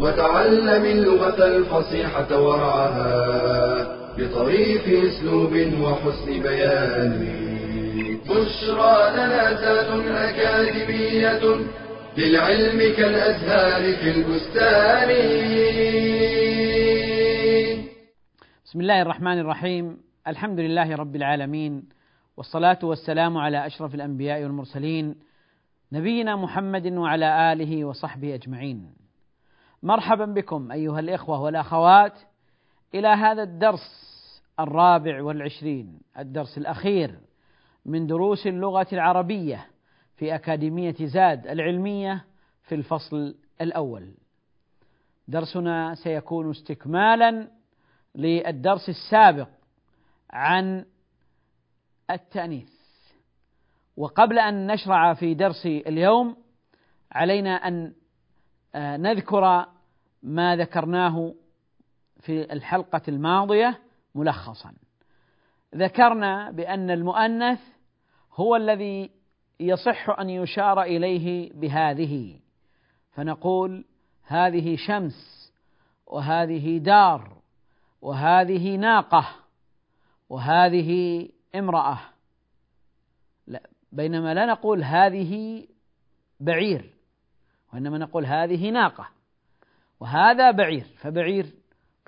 وتعلم اللغة الفصيحة ورعاها بطريف أسلوب وحسن بيان. بشرى لنا زاد أكاديمية للعلم كالأزهار في البستان. بسم الله الرحمن الرحيم. الحمد لله رب العالمين. والصلاة والسلام على أشرف الأنبياء والمرسلين نبينا محمد وعلى آله وصحبه أجمعين. مرحبا بكم أيها الإخوة والأخوات إلى هذا الدرس الرابع والعشرين الدرس الأخير من دروس اللغة العربية في أكاديمية زاد العلمية في الفصل الأول. درسنا سيكون استكمالا للدرس السابق عن التأنيث. وقبل أن نشرع في درس اليوم علينا أن نذكر ما ذكرناه في الحلقة الماضية ملخصا. ذكرنا بأن المؤنث هو الذي يصح أن يشار إليه بهذه. فنقول هذه شمس وهذه دار وهذه ناقة وهذه امرأة. لا بينما لا نقول هذه بعير. وإنما نقول هذه ناقة. وهذا بعير فبعير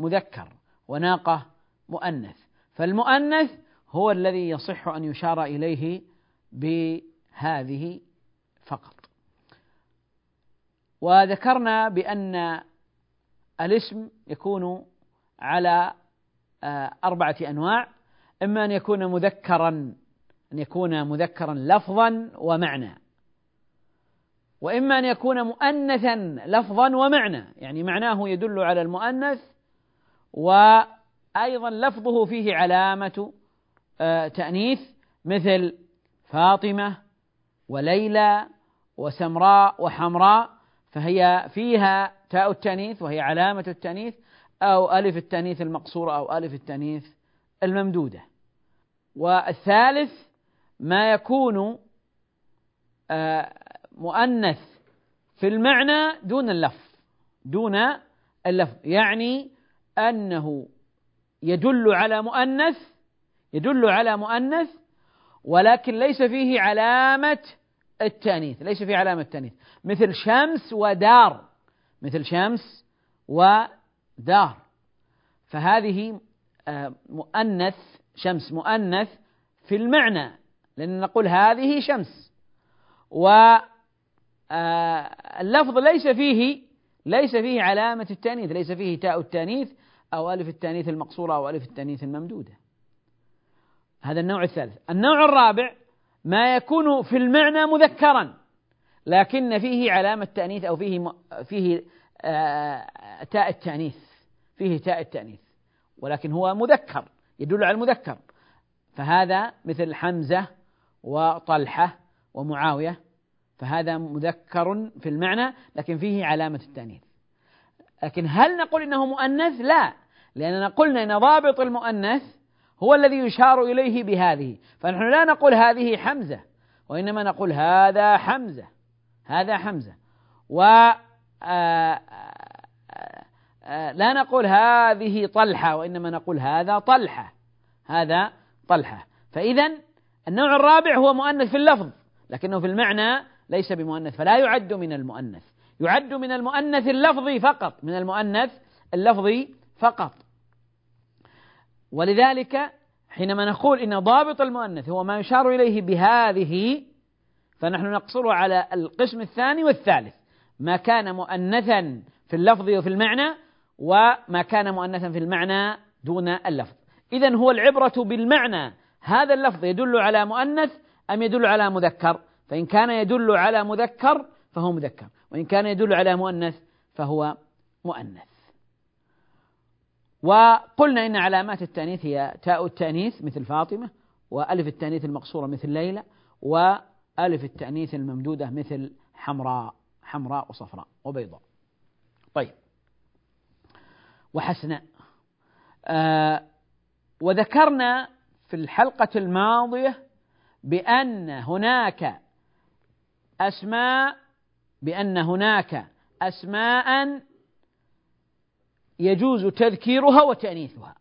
مذكر وناقة مؤنث. فالمؤنث هو الذي يصح أن يشار إليه بهذه فقط. وذكرنا بأن الاسم يكون على آه، أربعة أنواع. إما أن يكون مذكرا أن يكون مذكرا لفظا ومعنى. وإما أن يكون مؤنثا لفظا ومعنى يعني معناه يدل على المؤنث وأيضا لفظه فيه علامة آه، تأنيث مثل فاطمة وليلى وسمراء وحمراء فهي فيها تاء التأنيث وهي علامة التأنيث أو ألف التأنيث المقصورة أو ألف التأنيث الممدودة. والثالث ما يكون آه، مؤنث في المعنى دون اللفظ دون اللفظ. يعني أنه يدل على مؤنث يدل على مؤنث ولكن ليس فيه علامة التأنيث ليس فيه علامة التأنيث. مثل شمس ودار مثل شمس ودار. فهذه آه، مؤنث شمس مؤنث في المعنى لأن نقول هذه شمس. واللفظ آه، ليس فيه ليس فيه علامة التأنيث ليس فيه تاء التأنيث أو ألف التأنيث المقصورة أو ألف التأنيث الممدودة. هذا النوع الثالث. النوع الرابع ما يكون في المعنى مذكرا لكن فيه علامة تأنيث أو فيه فيه آه، تاء التأنيث فيه تاء التأنيث. ولكن هو مذكر يدل على المذكر. فهذا مثل حمزة وطلحة ومعاوية فهذا مذكر في المعنى لكن فيه علامة التأنيث. لكن هل نقول إنه مؤنث؟ لا. لأننا قلنا إن ضابط المؤنث هو الذي يشار إليه بهذه. فنحن لا نقول هذه حمزة وإنما نقول هذا حمزة. هذا حمزة. و آه، آه، آه، لا نقول هذه طلحة وإنما نقول هذا طلحة. هذا طلحة. فإذا النوع الرابع هو مؤنث في اللفظ لكنه في المعنى ليس بمؤنث فلا يعد من المؤنث. يعد من المؤنث اللفظي فقط من المؤنث اللفظي فقط. ولذلك حينما نقول إن ضابط المؤنث هو ما يشار إليه بهذه فنحن نقصره على القسم الثاني والثالث. ما كان مؤنثا في اللفظ وفي المعنى وما كان مؤنثا في المعنى دون اللفظ. اذا هو العبرة بالمعنى. هذا اللفظ يدل على مؤنث أم يدل على مذكر؟ فإن كان يدل على مذكر فهو مذكر وإن كان يدل على مؤنث فهو مؤنث. وقلنا إن علامات التأنيث هي تاء التأنيث مثل فاطمة وألف التأنيث المقصورة مثل ليلى وألف التأنيث الممدودة مثل حمراء حمراء وصفراء وبيضاء. طيب. وحسناء آه وذكرنا في الحلقة الماضية بأن هناك أسماء بأن هناك أسماء يجوز تذكيرها وتأنيثها.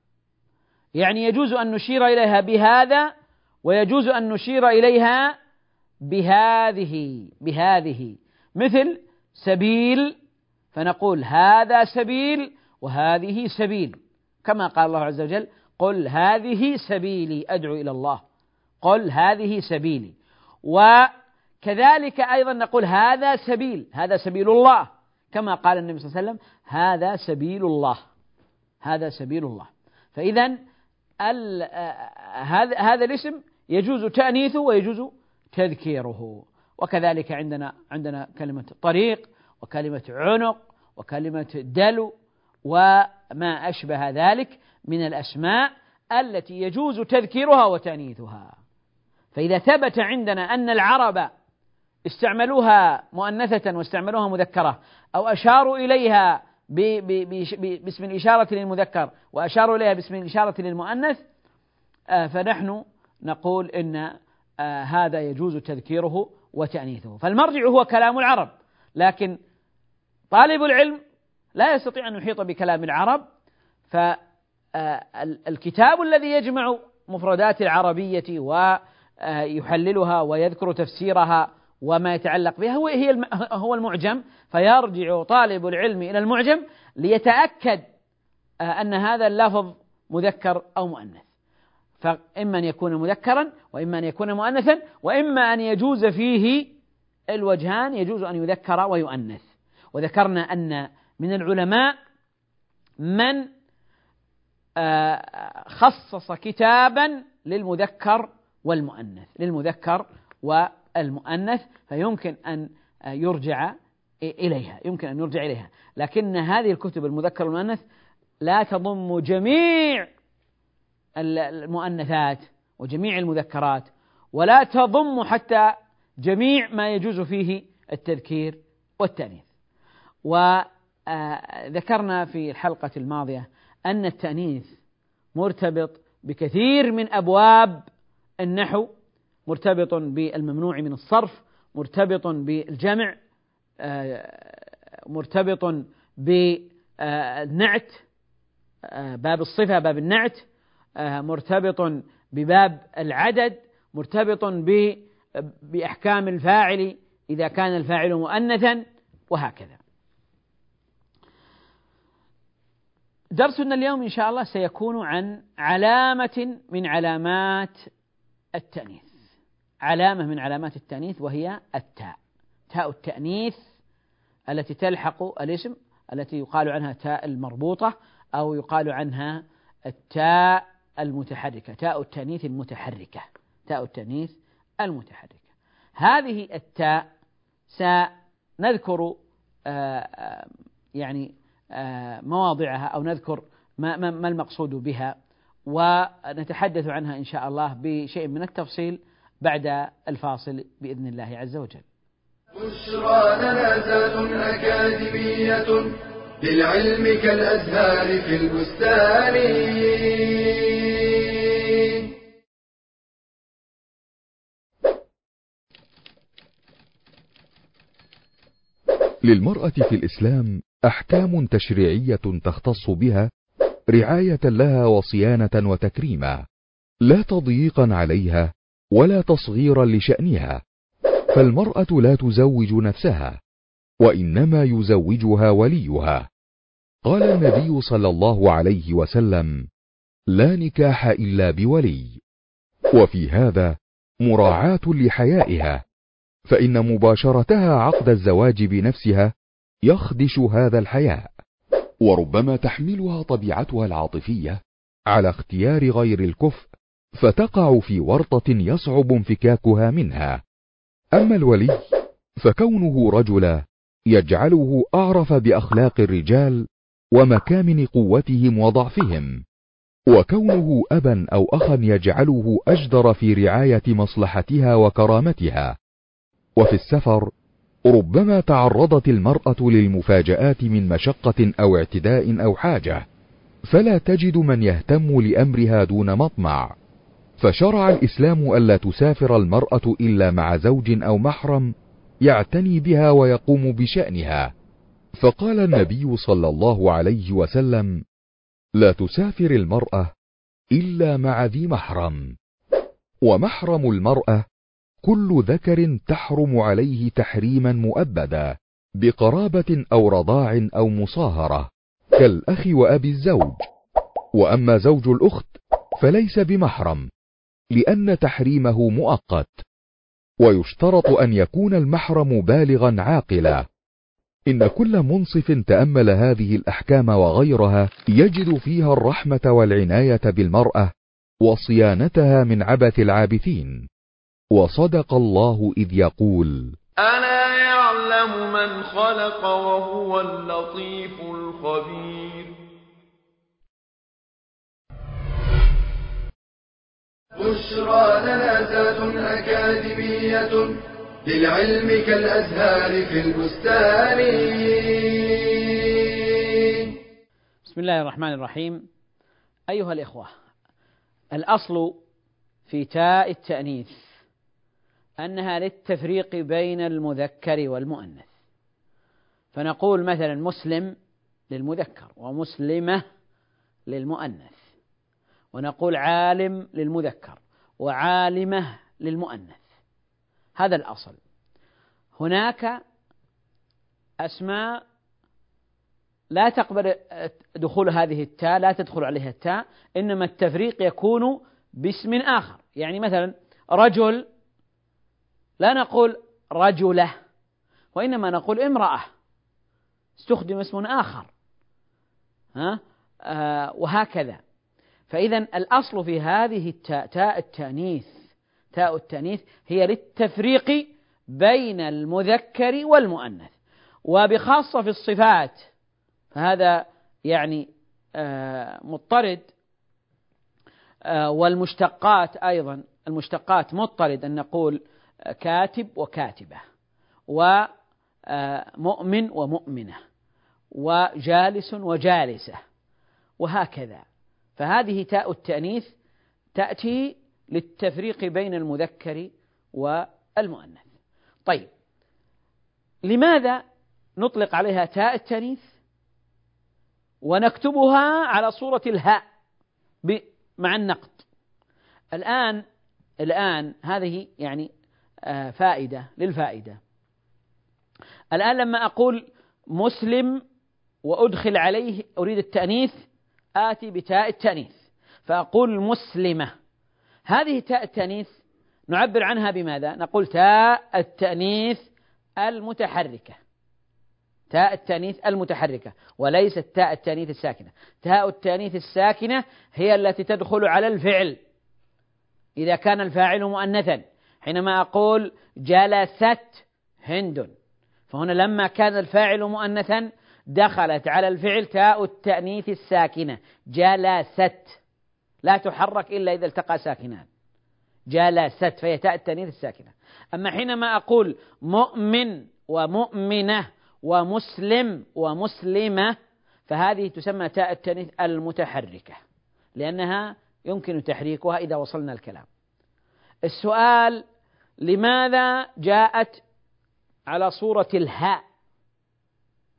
يعني يجوز أن نشير إليها بهذا ويجوز أن نشير إليها بهذه بهذه. مثل سبيل فنقول هذا سبيل وهذه سبيل. كما قال الله عز وجل قل هذه سبيلي أدعو إلى الله. قل هذه سبيلي. وكذلك أيضا نقول هذا سبيل هذا سبيل الله. كما قال النبي صلى الله عليه وسلم هذا سبيل الله هذا سبيل الله. فإذا هذا هذا الاسم يجوز تأنيثه ويجوز تذكيره. وكذلك عندنا عندنا كلمة طريق وكلمة عنق وكلمة دلو وما أشبه ذلك من الأسماء التي يجوز تذكيرها وتأنيثها. فإذا ثبت عندنا أن العرب استعملوها مؤنثة واستعملوها مذكرة أو أشاروا إليها باسم الإشارة للمذكر وأشاروا إليها باسم الإشارة للمؤنث آه، فنحن نقول إن آه، هذا يجوز تذكيره وتأنيثه. فالمرجع هو كلام العرب لكن طالب العلم لا يستطيع أن يحيط بكلام العرب فالكتاب الذي يجمع مفردات العربية ويحللها ويذكر تفسيرها وما يتعلق بها هو هي هو المعجم. فيرجع طالب العلم إلى المعجم ليتأكد أن هذا اللفظ مذكر أو مؤنث. فإما أن يكون مذكرا وإما أن يكون مؤنثا وإما أن يجوز فيه الوجهان يجوز أن يذكر ويؤنث. وذكرنا أن من العلماء من آه، خصص كتابا للمذكر والمؤنث للمذكر والمؤنث فيمكن أن يرجع إليها يمكن أن يرجع إليها. لكن هذه الكتب المذكر والمؤنث لا تضم جميع المؤنثات وجميع المذكرات ولا تضم حتى جميع ما يجوز فيه التذكير والتأنيث. وذكرنا في الحلقة الماضية أن التأنيث مرتبط بكثير من أبواب النحو مرتبط بالممنوع من الصرف مرتبط بالجمع مرتبط بالنعت باب الصفة باب النعت مرتبط بباب العدد مرتبط بأحكام الفاعل إذا كان الفاعل مؤنثا وهكذا. درسنا اليوم إن شاء الله سيكون عن علامة من علامات التأنيث. علامة من علامات التأنيث وهي التاء. تاء التأنيث التي تلحق الاسم التي يقال عنها تاء المربوطة أو يقال عنها التاء المتحركة تاء التأنيث المتحركة تاء التأنيث المتحركة. هذه التاء سنذكر آه، آه، يعني آه، مواضعها أو نذكر ما, ما المقصود بها ونتحدث عنها إن شاء الله بشيء من التفصيل بعد الفاصل بإذن الله عز وجل. بشرى لنا أكاديمية للعلم كالأزهار في البستان. للمرأة في الإسلام أحكام تشريعية تختص بها رعاية لها وصيانة وتكريما لا تضييقا عليها ولا تصغيرا لشأنها فالمرأة لا تزوج نفسها وإنما يزوجها وليها. قال النبي صلى الله عليه وسلم لا نكاح إلا بولي. وفي هذا مراعاة لحيائها فإن مباشرتها عقد الزواج بنفسها يخدش هذا الحياء وربما تحملها طبيعتها العاطفية على اختيار غير الكفء فتقع في ورطة يصعب انفكاكها منها. أما الولي فكونه رجلا يجعله أعرف بأخلاق الرجال ومكامن قوتهم وضعفهم وكونه أبا أو أخا يجعله أجدر في رعاية مصلحتها وكرامتها. وفي السفر ربما تعرضت المرأة للمفاجآت من مشقة أو اعتداء أو حاجة فلا تجد من يهتم لأمرها دون مطمع. فشرع الإسلام ألا تسافر المرأة إلا مع زوج أو محرم يعتني بها ويقوم بشأنها. فقال النبي صلى الله عليه وسلم لا تسافر المرأة إلا مع ذي محرم. ومحرم المرأة كل ذكر تحرم عليه تحريما مؤبدا بقرابة أو رضاع أو مصاهرة كالأخ وأبي الزوج. وأما زوج الأخت فليس بمحرم. لأن تحريمه مؤقت. ويشترط أن يكون المحرم بالغا عاقلا. إن كل منصف تأمل هذه الأحكام وغيرها يجد فيها الرحمة والعناية بالمرأة وصيانتها من عبث العابثين. وصدق الله إذ يقول ألا يعلم من خلق وهو اللطيف الخبير؟ بشرى لنا ذات أكاديمية للعلم كالأزهار في البستان. بسم الله الرحمن الرحيم. أيها الإخوة الأصل في تاء التأنيث أنها للتفريق بين المذكر والمؤنث. فنقول مثلا مسلم للمذكر ومسلمة للمؤنث. ونقول عالم للمذكر وعالمة للمؤنث. هذا الأصل. هناك أسماء لا تقبل دخول هذه التاء لا تدخل عليها التاء إنما التفريق يكون باسم آخر. يعني مثلا رجل لا نقول رجلة وإنما نقول امرأة. استخدم اسم آخر. ها؟ آه وهكذا. فإذا الأصل في هذه التاء تاء التأنيث تاء التأنيث هي للتفريق بين المذكر والمؤنث. وبخاصة في الصفات فهذا يعني آه، مضطرد آه، والمشتقات أيضا المشتقات مضطرد أن نقول كاتب وكاتبة ومؤمن آه، ومؤمنة وجالس وجالسة وهكذا. فهذه تاء التأنيث تأتي للتفريق بين المذكر والمؤنث. طيب لماذا نطلق عليها تاء التأنيث؟ ونكتبها على صورة الهاء مع النقط. الآن الآن هذه يعني آه، فائدة للفائدة. الآن لما أقول مسلم وأدخل عليه أريد التأنيث آتي بتاء التأنيث. فأقول مسلمة. هذه تاء التأنيث نعبر عنها بماذا؟ نقول تاء التأنيث المتحركة. تاء التأنيث المتحركة وليست تاء التأنيث الساكنة. تاء التأنيث الساكنة هي التي تدخل على الفعل. إذا كان الفاعل مؤنثا حينما أقول جلست هند. فهنا لما كان الفاعل مؤنثا دخلت على الفعل تاء التأنيث الساكنة. جلست. لا تحرك إلا إذا التقى ساكنان جلست فهي تاء التأنيث الساكنة. أما حينما أقول مؤمن ومؤمنة ومسلم ومسلمة فهذه تسمى تاء التأنيث المتحركة لأنها يمكن تحريكها إذا وصلنا الكلام. السؤال لماذا جاءت على صورة الهاء؟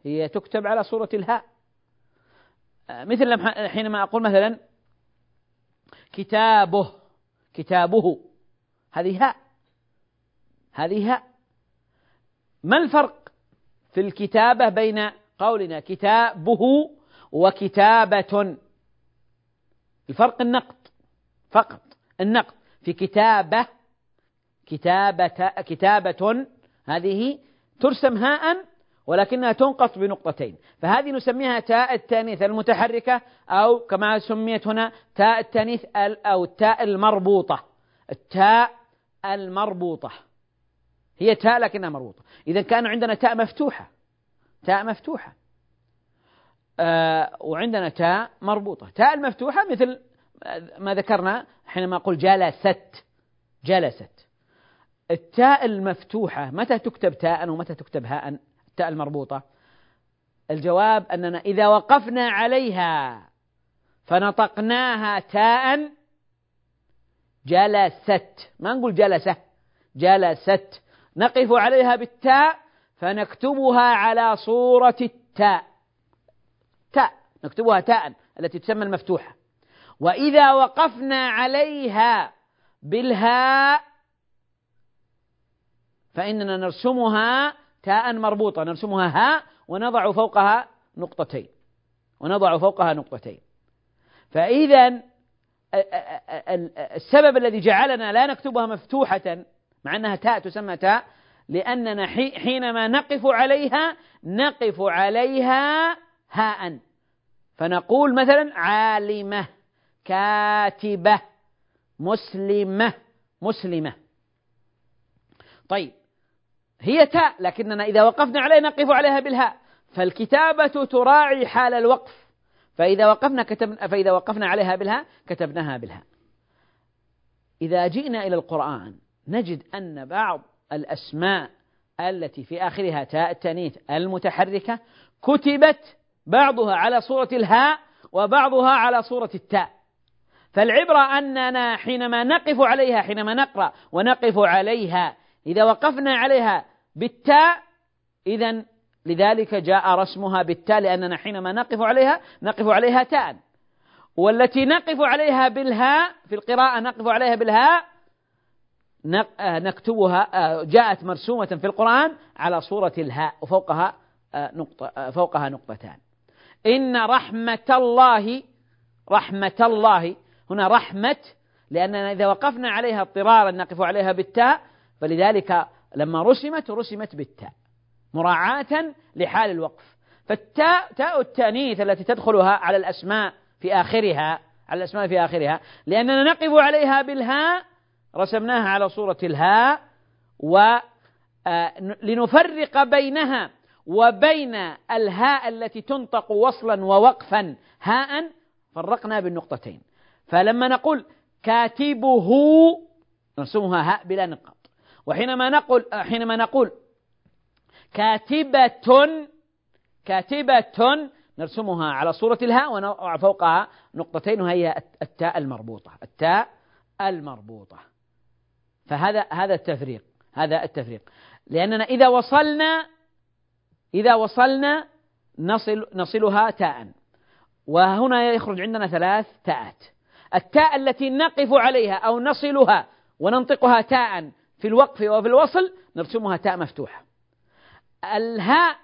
هي تكتب على صورة الهاء. مثل حينما أقول مثلا كتابه كتابه. هذه هاء. هذه هاء. ما الفرق في الكتابة بين قولنا كتابه وكتابة؟ الفرق النقط فقط النقط في كتابة كتابة كتابة هذه ترسم هاء ولكنها تنقص بنقطتين. فهذه نسميها تاء التانيث المتحركة أو كما سميت هنا تاء التانيث أو التاء المربوطة. التاء المربوطة. هي تاء لكنها مربوطة. إذا كان عندنا تاء مفتوحة. تاء مفتوحة. آه وعندنا تاء مربوطة. تاء المفتوحة مثل ما ذكرنا حينما أقول جلست. جلست. التاء المفتوحة متى تكتب تاء ومتى تكتب هاء؟ التاء المربوطة. الجواب أننا إذا وقفنا عليها فنطقناها تاء جلست. ما نقول جلسة جلست. نقف عليها بالتاء فنكتبها على صورة التاء. تاء نكتبها تاء التي تسمى المفتوحة. وإذا وقفنا عليها بالهاء فإننا نرسمها تاء مربوطة نرسمها هاء ونضع فوقها نقطتين. ونضع فوقها نقطتين. فإذا السبب الذي جعلنا لا نكتبها مفتوحة مع أنها تاء تسمى تاء لأننا حينما نقف عليها نقف عليها هاء. فنقول مثلا عالمة كاتبة مسلمة مسلمة. طيب هي تاء لكننا إذا وقفنا عليها نقف عليها بالهاء. فالكتابة تراعي حال الوقف. فإذا وقفنا كتبنا فإذا وقفنا عليها بالهاء كتبناها بالهاء. إذا جئنا إلى القرآن نجد أن بعض الأسماء التي في آخرها تاء التانيث المتحركة كتبت بعضها على صورة الهاء وبعضها على صورة التاء. فالعبرة أننا حينما نقف عليها حينما نقرأ ونقف عليها إذا وقفنا عليها بالتاء. إذا لذلك جاء رسمها بالتاء لأننا حينما نقف عليها نقف عليها تاء. والتي نقف عليها بالهاء في القراءة نقف عليها بالهاء آه، نكتبها آه، جاءت مرسومة في القرآن على صورة الهاء وفوقها آه، نقطة فوقها نقطتان. إن رحمة الله رحمة الله هنا رحمة لأننا إذا وقفنا عليها اضطرارا نقف عليها بالتاء فلذلك لما رسمت رسمت بالتاء مراعاة لحال الوقف. فالتاء تاء التأنيث التي تدخلها على الأسماء في آخرها على الأسماء في آخرها لأننا نقف عليها بالهاء رسمناها على صورة الهاء ولنفرق آه، بينها وبين الهاء التي تنطق وصلا ووقفا هاء فرقنا بالنقطتين. فلما نقول كاتبه نرسمها هاء بلا نقاط. وحينما نقول حينما نقول كاتبة كاتبة نرسمها على صورة الهاء ونضع فوقها نقطتين وهي التاء المربوطة التاء المربوطة. فهذا هذا التفريق هذا التفريق. لأننا إذا وصلنا إذا وصلنا نصل نصلها تاء. وهنا يخرج عندنا ثلاث تاءات. التاء التي نقف عليها أو نصلها وننطقها تاء في الوقف وفي الوصل نرسمها تاء مفتوحة. الهاء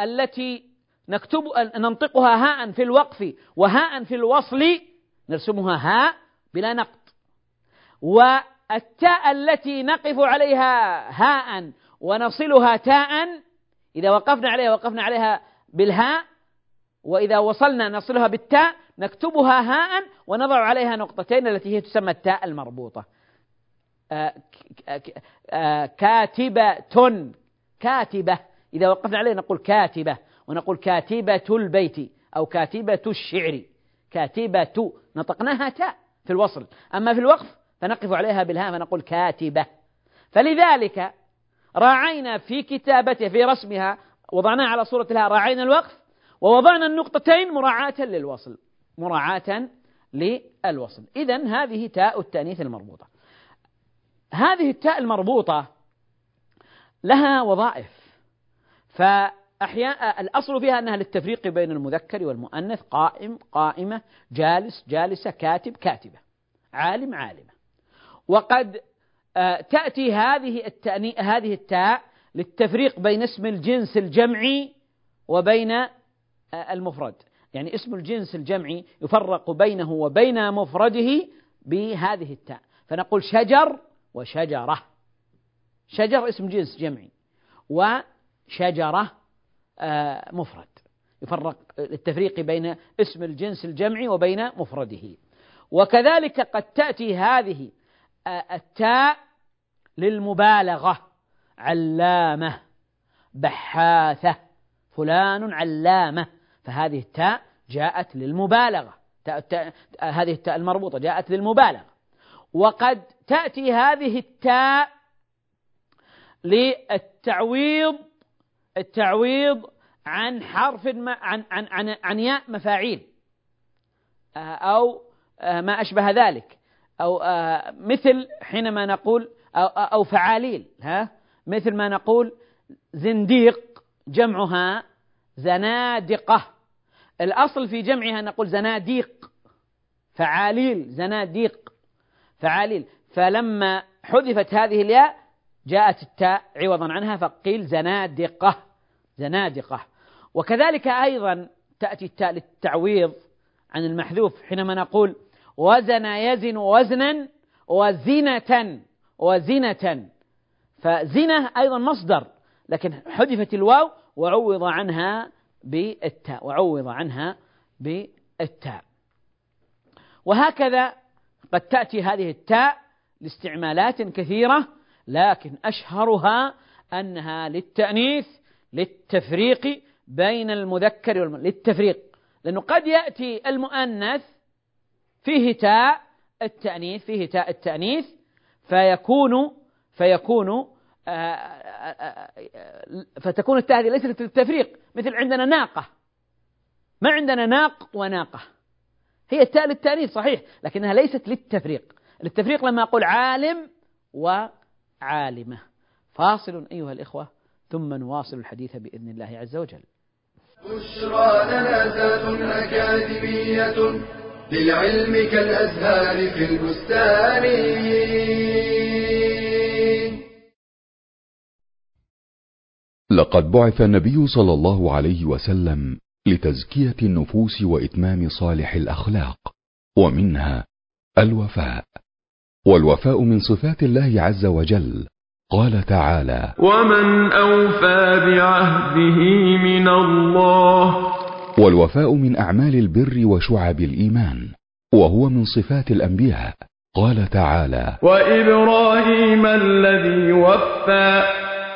التي نكتب ننطقها هاء في الوقف وهاء في الوصل نرسمها هاء بلا نقط. والتاء التي نقف عليها هاء ونصلها تاء إذا وقفنا عليها وقفنا عليها بالهاء وإذا وصلنا نصلها بالتاء نكتبها هاء ونضع عليها نقطتين التي هي تسمى التاء المربوطة. كاتبة. كاتبة. إذا وقفنا عليه نقول كاتبة ونقول كاتبة البيت أو كاتبة الشعر. كاتبة نطقناها تاء في الوصل. أما في الوقف فنقف عليها بالهاء فنقول كاتبة. فلذلك راعينا في كتابته في رسمها وضعناها على صورة الهاء راعينا الوقف ووضعنا النقطتين مراعاة للوصل. مراعاة للوصل. إذا هذه تاء التأنيث المربوطة. هذه التاء المربوطة لها وظائف. فأحيانا الأصل فيها أنها للتفريق بين المذكر والمؤنث قائم قائمة جالس جالسة كاتب كاتبة. عالم عالمة. وقد آه، تأتي هذه التأني هذه التاء للتفريق بين اسم الجنس الجمعي وبين آه، المفرد. يعني اسم الجنس الجمعي يفرق بينه وبين مفرده بهذه التاء. فنقول شجر وشجرة. شجر اسم جنس جمعي. وشجرة آه، مفرد. يفرق التفريق بين اسم الجنس الجمعي وبين مفرده. وكذلك قد تأتي هذه آه، التاء للمبالغة. علامة. بحاثة. فلان علامة. فهذه التاء جاءت للمبالغة. هذه التاء المربوطة جاءت للمبالغة. وقد تأتي هذه التاء للتعويض التعويض عن حرف عن عن عن, عن ياء مفاعيل آه، أو آه، ما أشبه ذلك أو آه، مثل حينما نقول أو, أو فعاليل ها؟ مثل ما نقول زنديق جمعها زنادقة. الأصل في جمعها نقول زناديق فعاليل زناديق فعاليل. فلما حذفت هذه الياء جاءت التاء عوضا عنها فقيل زنادقة زنادقة. وكذلك أيضا تأتي التاء للتعويض عن المحذوف حينما نقول وزن يزن وزنا وزنة وزنة. فزنة أيضا مصدر لكن حذفت الواو وعوض عنها بالتاء وعوض عنها بالتاء. وهكذا قد تأتي هذه التاء لاستعمالات كثيرة لكن أشهرها أنها للتأنيث للتفريق بين المذكر والمؤنث للتفريق. لأنه قد يأتي المؤنث فيه تاء التأنيث فيه تاء التأنيث فيكون فيكون آه، آه، آه، فتكون التاء هذه ليست للتفريق. مثل عندنا ناقة. ما عندنا ناق وناقة. هي التاء للتأنيث صحيح لكنها ليست للتفريق. للتفريق لما أقول عالم وعالمة. فاصل أيها الإخوة ثم نواصل الحديث بإذن الله عز وجل. بشرى لنا أكاديمية للعلم كالأزهار في البستان. لقد بعث النبي صلى الله عليه وسلم لتزكية النفوس وإتمام صالح الأخلاق ومنها الوفاء. والوفاء من صفات الله عز وجل. قال تعالى ومن أوفى بعهده من الله والوفاء من أعمال البر وشعب الإيمان وهو من صفات الأنبياء. قال تعالى وإبراهيم الذي وفى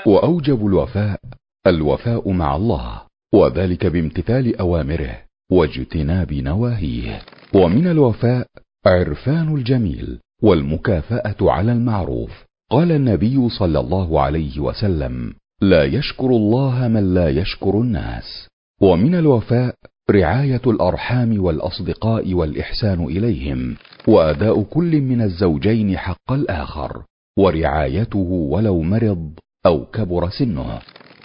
وأوجب الوفاء الوفاء مع الله وذلك بامتثال أوامره واجتناب نواهيه. ومن الوفاء عرفان الجميل والمكافأة على المعروف. قال النبي صلى الله عليه وسلم لا يشكر الله من لا يشكر الناس. ومن الوفاء رعاية الأرحام والأصدقاء والإحسان إليهم وأداء كل من الزوجين حق الآخر ورعايته ولو مرض أو كبر سنه.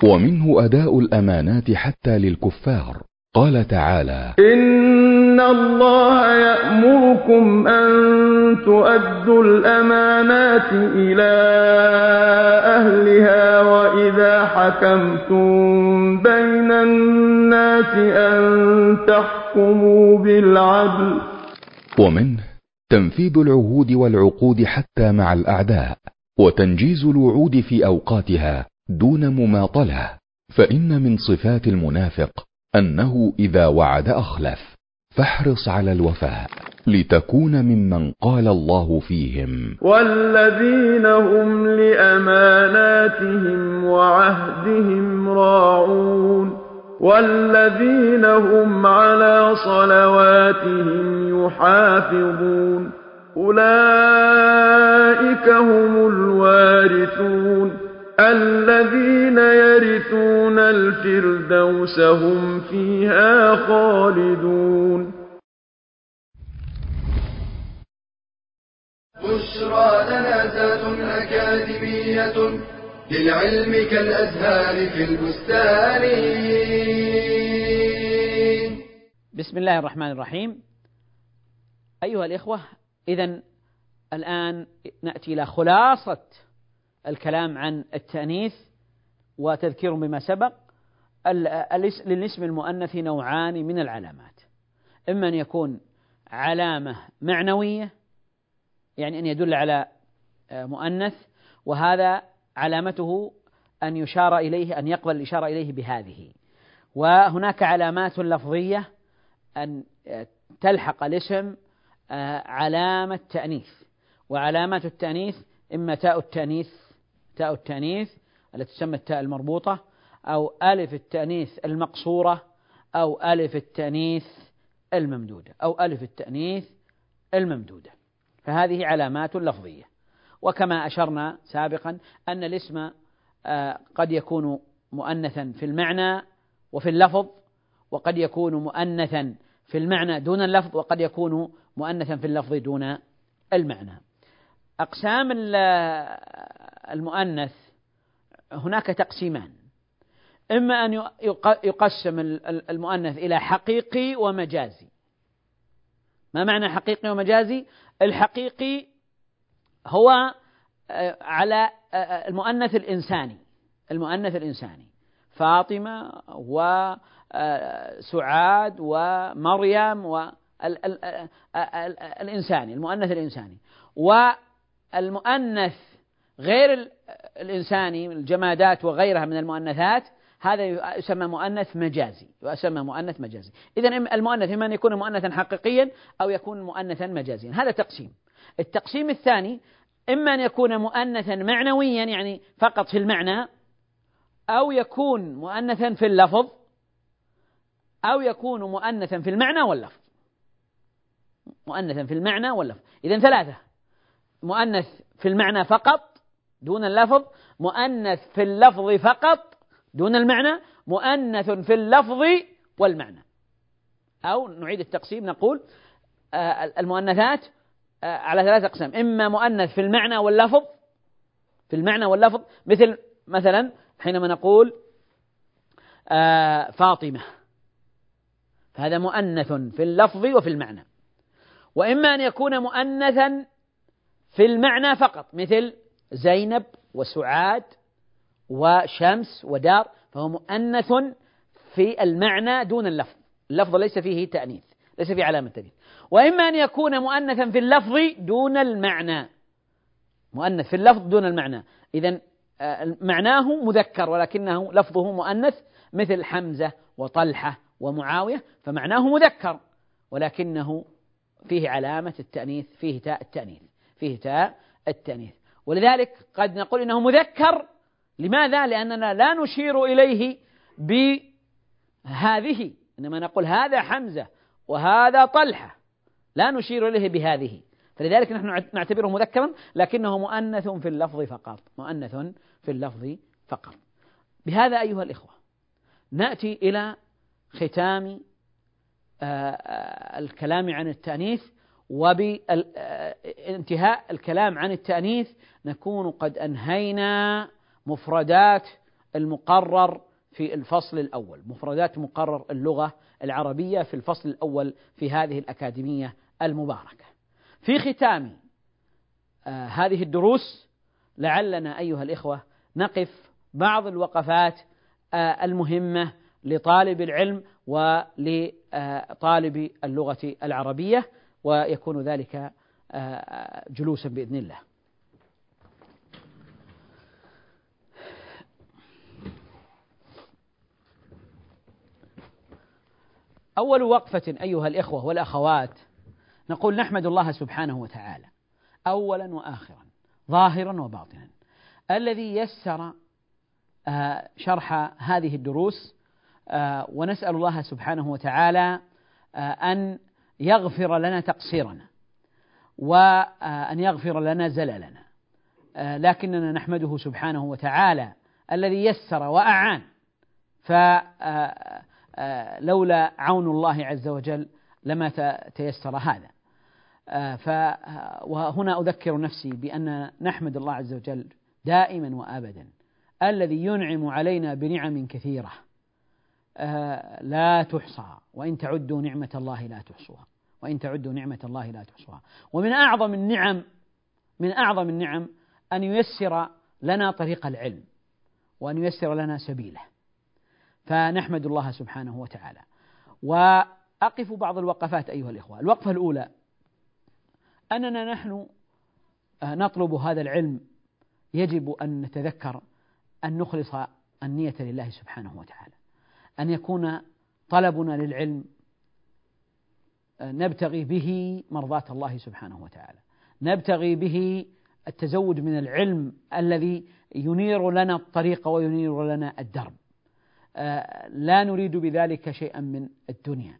ومنه أداء الأمانات حتى للكفار. قال تعالى إن الله يأمركم أن تؤدوا الأمانات إلى أهلها وإذا حكمتم بين الناس أن تحكموا بالعدل ومنه تنفيذ العهود والعقود حتى مع الأعداء وتنجيز الوعود في أوقاتها دون مماطلة فإن من صفات المنافق أنه إذا وعد أخلف فاحرص على الوفاء لتكون ممن قال الله فيهم. والذين هم لأماناتهم وعهدهم راعون والذين هم على صلواتهم يحافظون أولئك هم الوارثون. الذين يرثون الفردوس هم فيها خالدون. بشرى لنا ذات أكاديمية للعلم كالأزهار في البستان. بسم الله الرحمن الرحيم. أيها الإخوة إذا الآن نأتي إلى خلاصة الكلام عن التأنيث وتذكير بما سبق للاسم المؤنث نوعان من العلامات. إما أن يكون علامة معنوية يعني أن يدل على آه، مؤنث وهذا علامته أن يشار إليه أن يقبل الإشارة إليه بهذه. وهناك علامات لفظية أن آه، تلحق الاسم آه، علامة تأنيث. وعلامات التأنيث إما تاء التأنيث تاء التأنيث التي تسمى التاء المربوطة أو ألف التأنيث المقصورة أو ألف التأنيث الممدودة أو ألف التأنيث الممدودة. فهذه علامات لفظية. وكما أشرنا سابقا أن الاسم آه، قد يكون مؤنثا في المعنى وفي اللفظ وقد يكون مؤنثا في المعنى دون اللفظ وقد يكون مؤنثا في اللفظ دون المعنى. أقسام المؤنث هناك تقسيمان. إما أن يقسم المؤنث إلى حقيقي ومجازي. ما معنى حقيقي ومجازي؟ الحقيقي هو آه، على آه، آه، المؤنث الإنساني. المؤنث الإنساني. فاطمة وسعاد ومريم والإنساني المؤنث الإنساني. والمؤنث غير الإنساني الجمادات وغيرها من المؤنثات هذا يسمى مؤنث مجازي يسمى مؤنث مجازي. إذا المؤنث إما أن يكون مؤنثا حقيقيا أو يكون مؤنثا مجازيا. هذا تقسيم. التقسيم الثاني إما أن يكون مؤنثا معنويا يعني فقط في المعنى أو يكون مؤنثا في اللفظ أو يكون مؤنثا في المعنى واللفظ. مؤنثا في المعنى واللفظ. إذا ثلاثة. مؤنث في المعنى فقط دون اللفظ مؤنث في اللفظ فقط دون المعنى مؤنث في اللفظ والمعنى. أو نعيد التقسيم نقول آه، المؤنثات آه، على ثلاث أقسام. إما مؤنث في المعنى واللفظ في المعنى واللفظ مثل مثلا حينما نقول آه، فاطمة. فهذا مؤنث في اللفظ وفي المعنى. وإما أن يكون مؤنثا في المعنى فقط مثل زينب وسعاد وشمس ودار فهو مؤنث في المعنى دون اللفظ. اللفظ ليس فيه تأنيث ليس فيه علامة تأنيث. وإما أن يكون مؤنثا في اللفظ دون المعنى. مؤنث في اللفظ دون المعنى. إذا آه، معناه مذكر ولكنه لفظه مؤنث مثل حمزة وطلحة ومعاوية فمعناه مذكر ولكنه فيه علامة التأنيث فيه تاء التأنيث فيه تاء التأنيث. ولذلك قد نقول إنه مذكر. لماذا؟ لأننا لا نشير إليه بهذه إنما نقول هذا حمزة وهذا طلحة. لا نشير إليه بهذه. فلذلك نحن نعتبره مذكرا لكنه مؤنث في اللفظ فقط. مؤنث في اللفظ فقط. بهذا أيها الإخوة نأتي إلى ختام آه، آه، الكلام عن التأنيث وبانتهاء الكلام عن التأنيث نكون قد أنهينا مفردات المقرر في الفصل الأول مفردات مقرر اللغة العربية في الفصل الأول في هذه الأكاديمية المباركة. في ختام آه هذه الدروس لعلنا أيها الإخوة نقف بعض الوقفات آه المهمة لطالب العلم ولطالب اللغة العربية ويكون ذلك جلوسا بإذن الله. أول وقفة أيها الإخوة والأخوات نقول نحمد الله سبحانه وتعالى أولا وآخرا ظاهرا وباطنا الذي يسر آه، شرح هذه الدروس آه، ونسأل الله سبحانه وتعالى آه، أن يغفر لنا تقصيرنا. وأن يغفر لنا زللنا لكننا نحمده سبحانه وتعالى الذي يسر وأعان. ف آه، لولا عون الله عز وجل لما تيسر هذا. آه، وهنا أذكر نفسي بأن نحمد الله عز وجل دائما وأبدا الذي ينعم علينا بنعم كثيرة. آه، لا تحصى وإن تعدوا نعمة الله لا تحصوها. وإن تعدوا نعمة الله لا تحصوها. ومن أعظم النعم من أعظم النعم أن ييسر لنا طريق العلم وأن ييسر لنا سبيله. فنحمد الله سبحانه وتعالى. وأقف بعض الوقفات أيها الإخوة. الوقفة الأولى أننا نحن آه، نطلب هذا العلم. يجب أن نتذكر أن نخلص النية لله سبحانه وتعالى. أن يكون طلبنا للعلم نبتغي به مرضاة الله سبحانه وتعالى. نبتغي به التزود من العلم الذي ينير لنا الطريق وينير لنا الدرب. آه، لا نريد بذلك شيئا من الدنيا.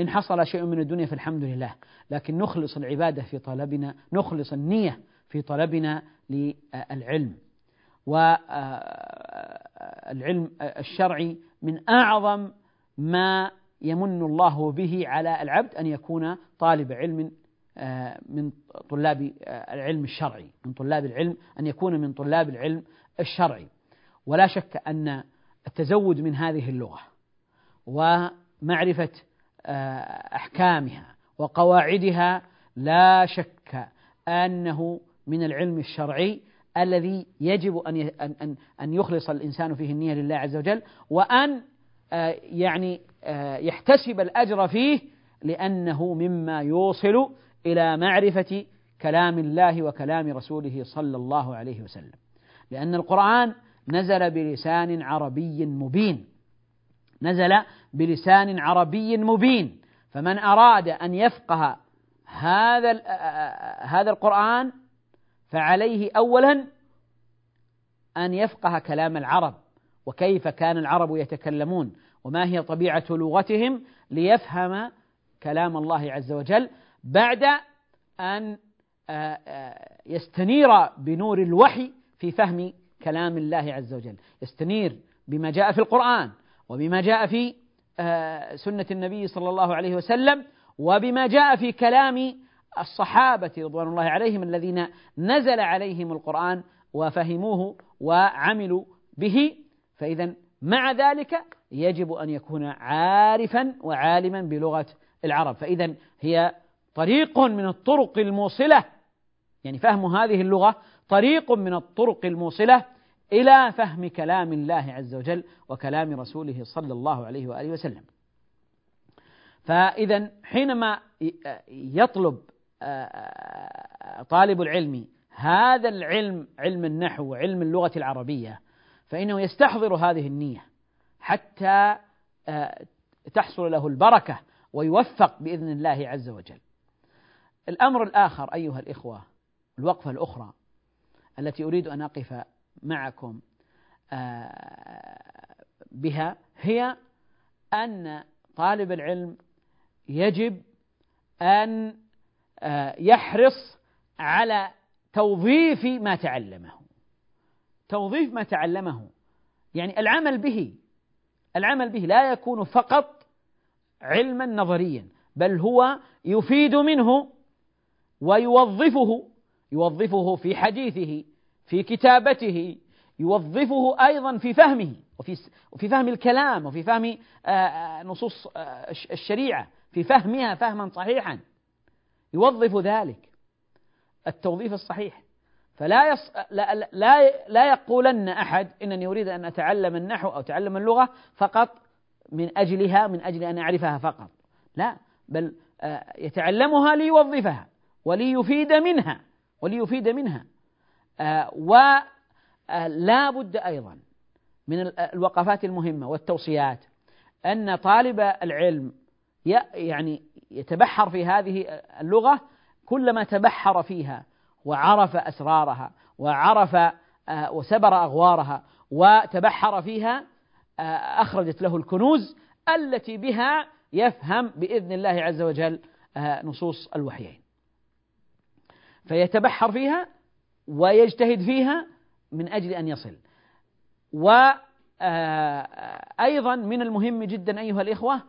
إن حصل شيء من الدنيا فالحمد لله. لكن نخلص العبادة في طلبنا نخلص النية في طلبنا للعلم. والعلم الشرعي من أعظم ما يمن الله به على العبد أن يكون طالب علم آه، من طلاب آه، العلم الشرعي من طلاب العلم أن يكون من طلاب العلم الشرعي. ولا شك أن التزود من هذه اللغة ومعرفة آه، أحكامها وقواعدها لا شك أنه من العلم الشرعي الذي يجب أن أن أن يخلص الإنسان فيه النية لله عز وجل وأن يعني يحتسب الأجر فيه لأنه مما يوصل إلى معرفة كلام الله وكلام رسوله صلى الله عليه وسلم. لأن القرآن نزل بلسان عربي مبين. نزل بلسان عربي مبين. فمن أراد أن يفقه هذا هذا القرآن فعليه أولا أن يفقه كلام العرب. وكيف كان العرب يتكلمون وما هي طبيعة لغتهم ليفهم كلام الله عز وجل بعد أن آه، آه، يستنير بنور الوحي في فهم كلام الله عز وجل. يستنير بما جاء في القرآن وبما جاء في آه، سنة النبي صلى الله عليه وسلم وبما جاء في كلام الصحابة رضوان الله عليهم الذين نزل عليهم القرآن وفهموه وعملوا به. فإذا مع ذلك يجب أن يكون عارفا وعالما بلغة العرب. فإذا هي طريق من الطرق الموصلة يعني فهم هذه اللغة طريق من الطرق الموصلة إلى فهم كلام الله عز وجل وكلام رسوله صلى الله عليه وآله وسلم. فإذا حينما يطلب طالب العلم هذا العلم علم النحو وعلم اللغة العربية فإنه يستحضر هذه النية حتى تحصل له البركة ويوفق بإذن الله عز وجل. الأمر الآخر أيها الإخوة الوقفة الأخرى التي أريد أن أقف معكم آه، بها هي أن طالب العلم يجب أن آه، يحرص على توظيف ما تعلمه. توظيف ما تعلمه. يعني العمل به العمل به لا يكون فقط علما نظريا بل هو يفيد منه ويوظفه يوظفه في حديثه في كتابته يوظفه أيضا في فهمه وفي وفي فهم الكلام وفي فهم آه، آه، نصوص آه، الشريعة في فهمها فهما صحيحا. يوظف ذلك. التوظيف الصحيح. فلا يص... لا, لا لا يقولن أحد إنني أريد أن أتعلم النحو أو اتعلم اللغة فقط من أجلها من أجل أن أعرفها فقط. لا بل يتعلمها ليوظفها وليفيد منها وليفيد منها. آه، ولا بد أيضا من الوقفات المهمة والتوصيات. أن طالب العلم يعني يتبحر في هذه اللغة كلما تبحر فيها وعرف أسرارها وعرف آه، وسبر أغوارها وتبحر فيها آه، أخرجت له الكنوز التي بها يفهم بإذن الله عز وجل نصوص الوحيين. فيتبحر فيها ويجتهد فيها من أجل أن يصل. وأيضا آه، من المهم جدا أيها الإخوة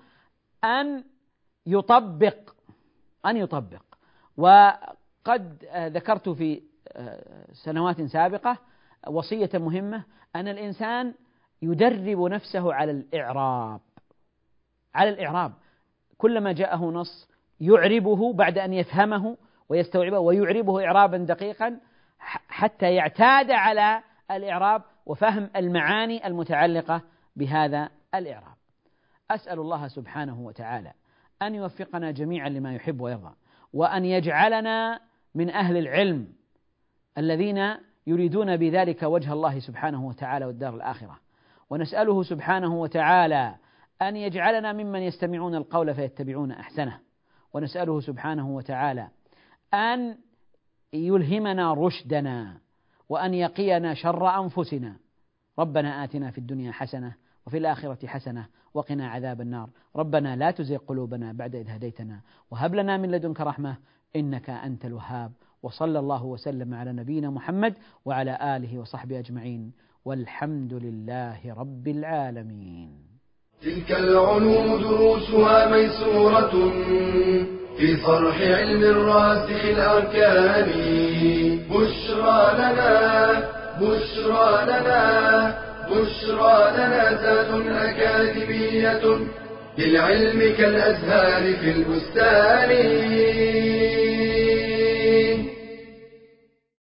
أن يطبق أن يطبق. وقد ذكرت في آه، سنوات سابقة وصية مهمة أن الإنسان يدرب نفسه على الإعراب. على الإعراب. كلما جاءه نص يعربه بعد أن يفهمه ويستوعبه ويعربه إعرابا دقيقا حتى يعتاد على الإعراب وفهم المعاني المتعلقة بهذا الإعراب. أسأل الله سبحانه وتعالى أن يوفقنا جميعا لما يحب ويرضى وأن يجعلنا من أهل العلم الذين يريدون بذلك وجه الله سبحانه وتعالى والدار الآخرة. ونسأله سبحانه وتعالى أن يجعلنا ممن يستمعون القول فيتبعون أحسنه. ونسأله سبحانه وتعالى أن يلهمنا رشدنا وأن يقينا شر أنفسنا. ربنا آتنا في الدنيا حسنة وفي الآخرة حسنة وقنا عذاب النار. ربنا لا تزغ قلوبنا بعد إذ هديتنا وهب لنا من لدنك رحمة إنك أنت الوهاب. وصلى الله وسلم على نبينا محمد وعلى آله وصحبه أجمعين. والحمد لله رب العالمين. تلك العلوم دروسها ميسورة في صرح علم الراسخ الأركان. بشرى لنا بشرى لنا بشرى لنا ذات أكاديمية. للعلم كالأزهار في البستان.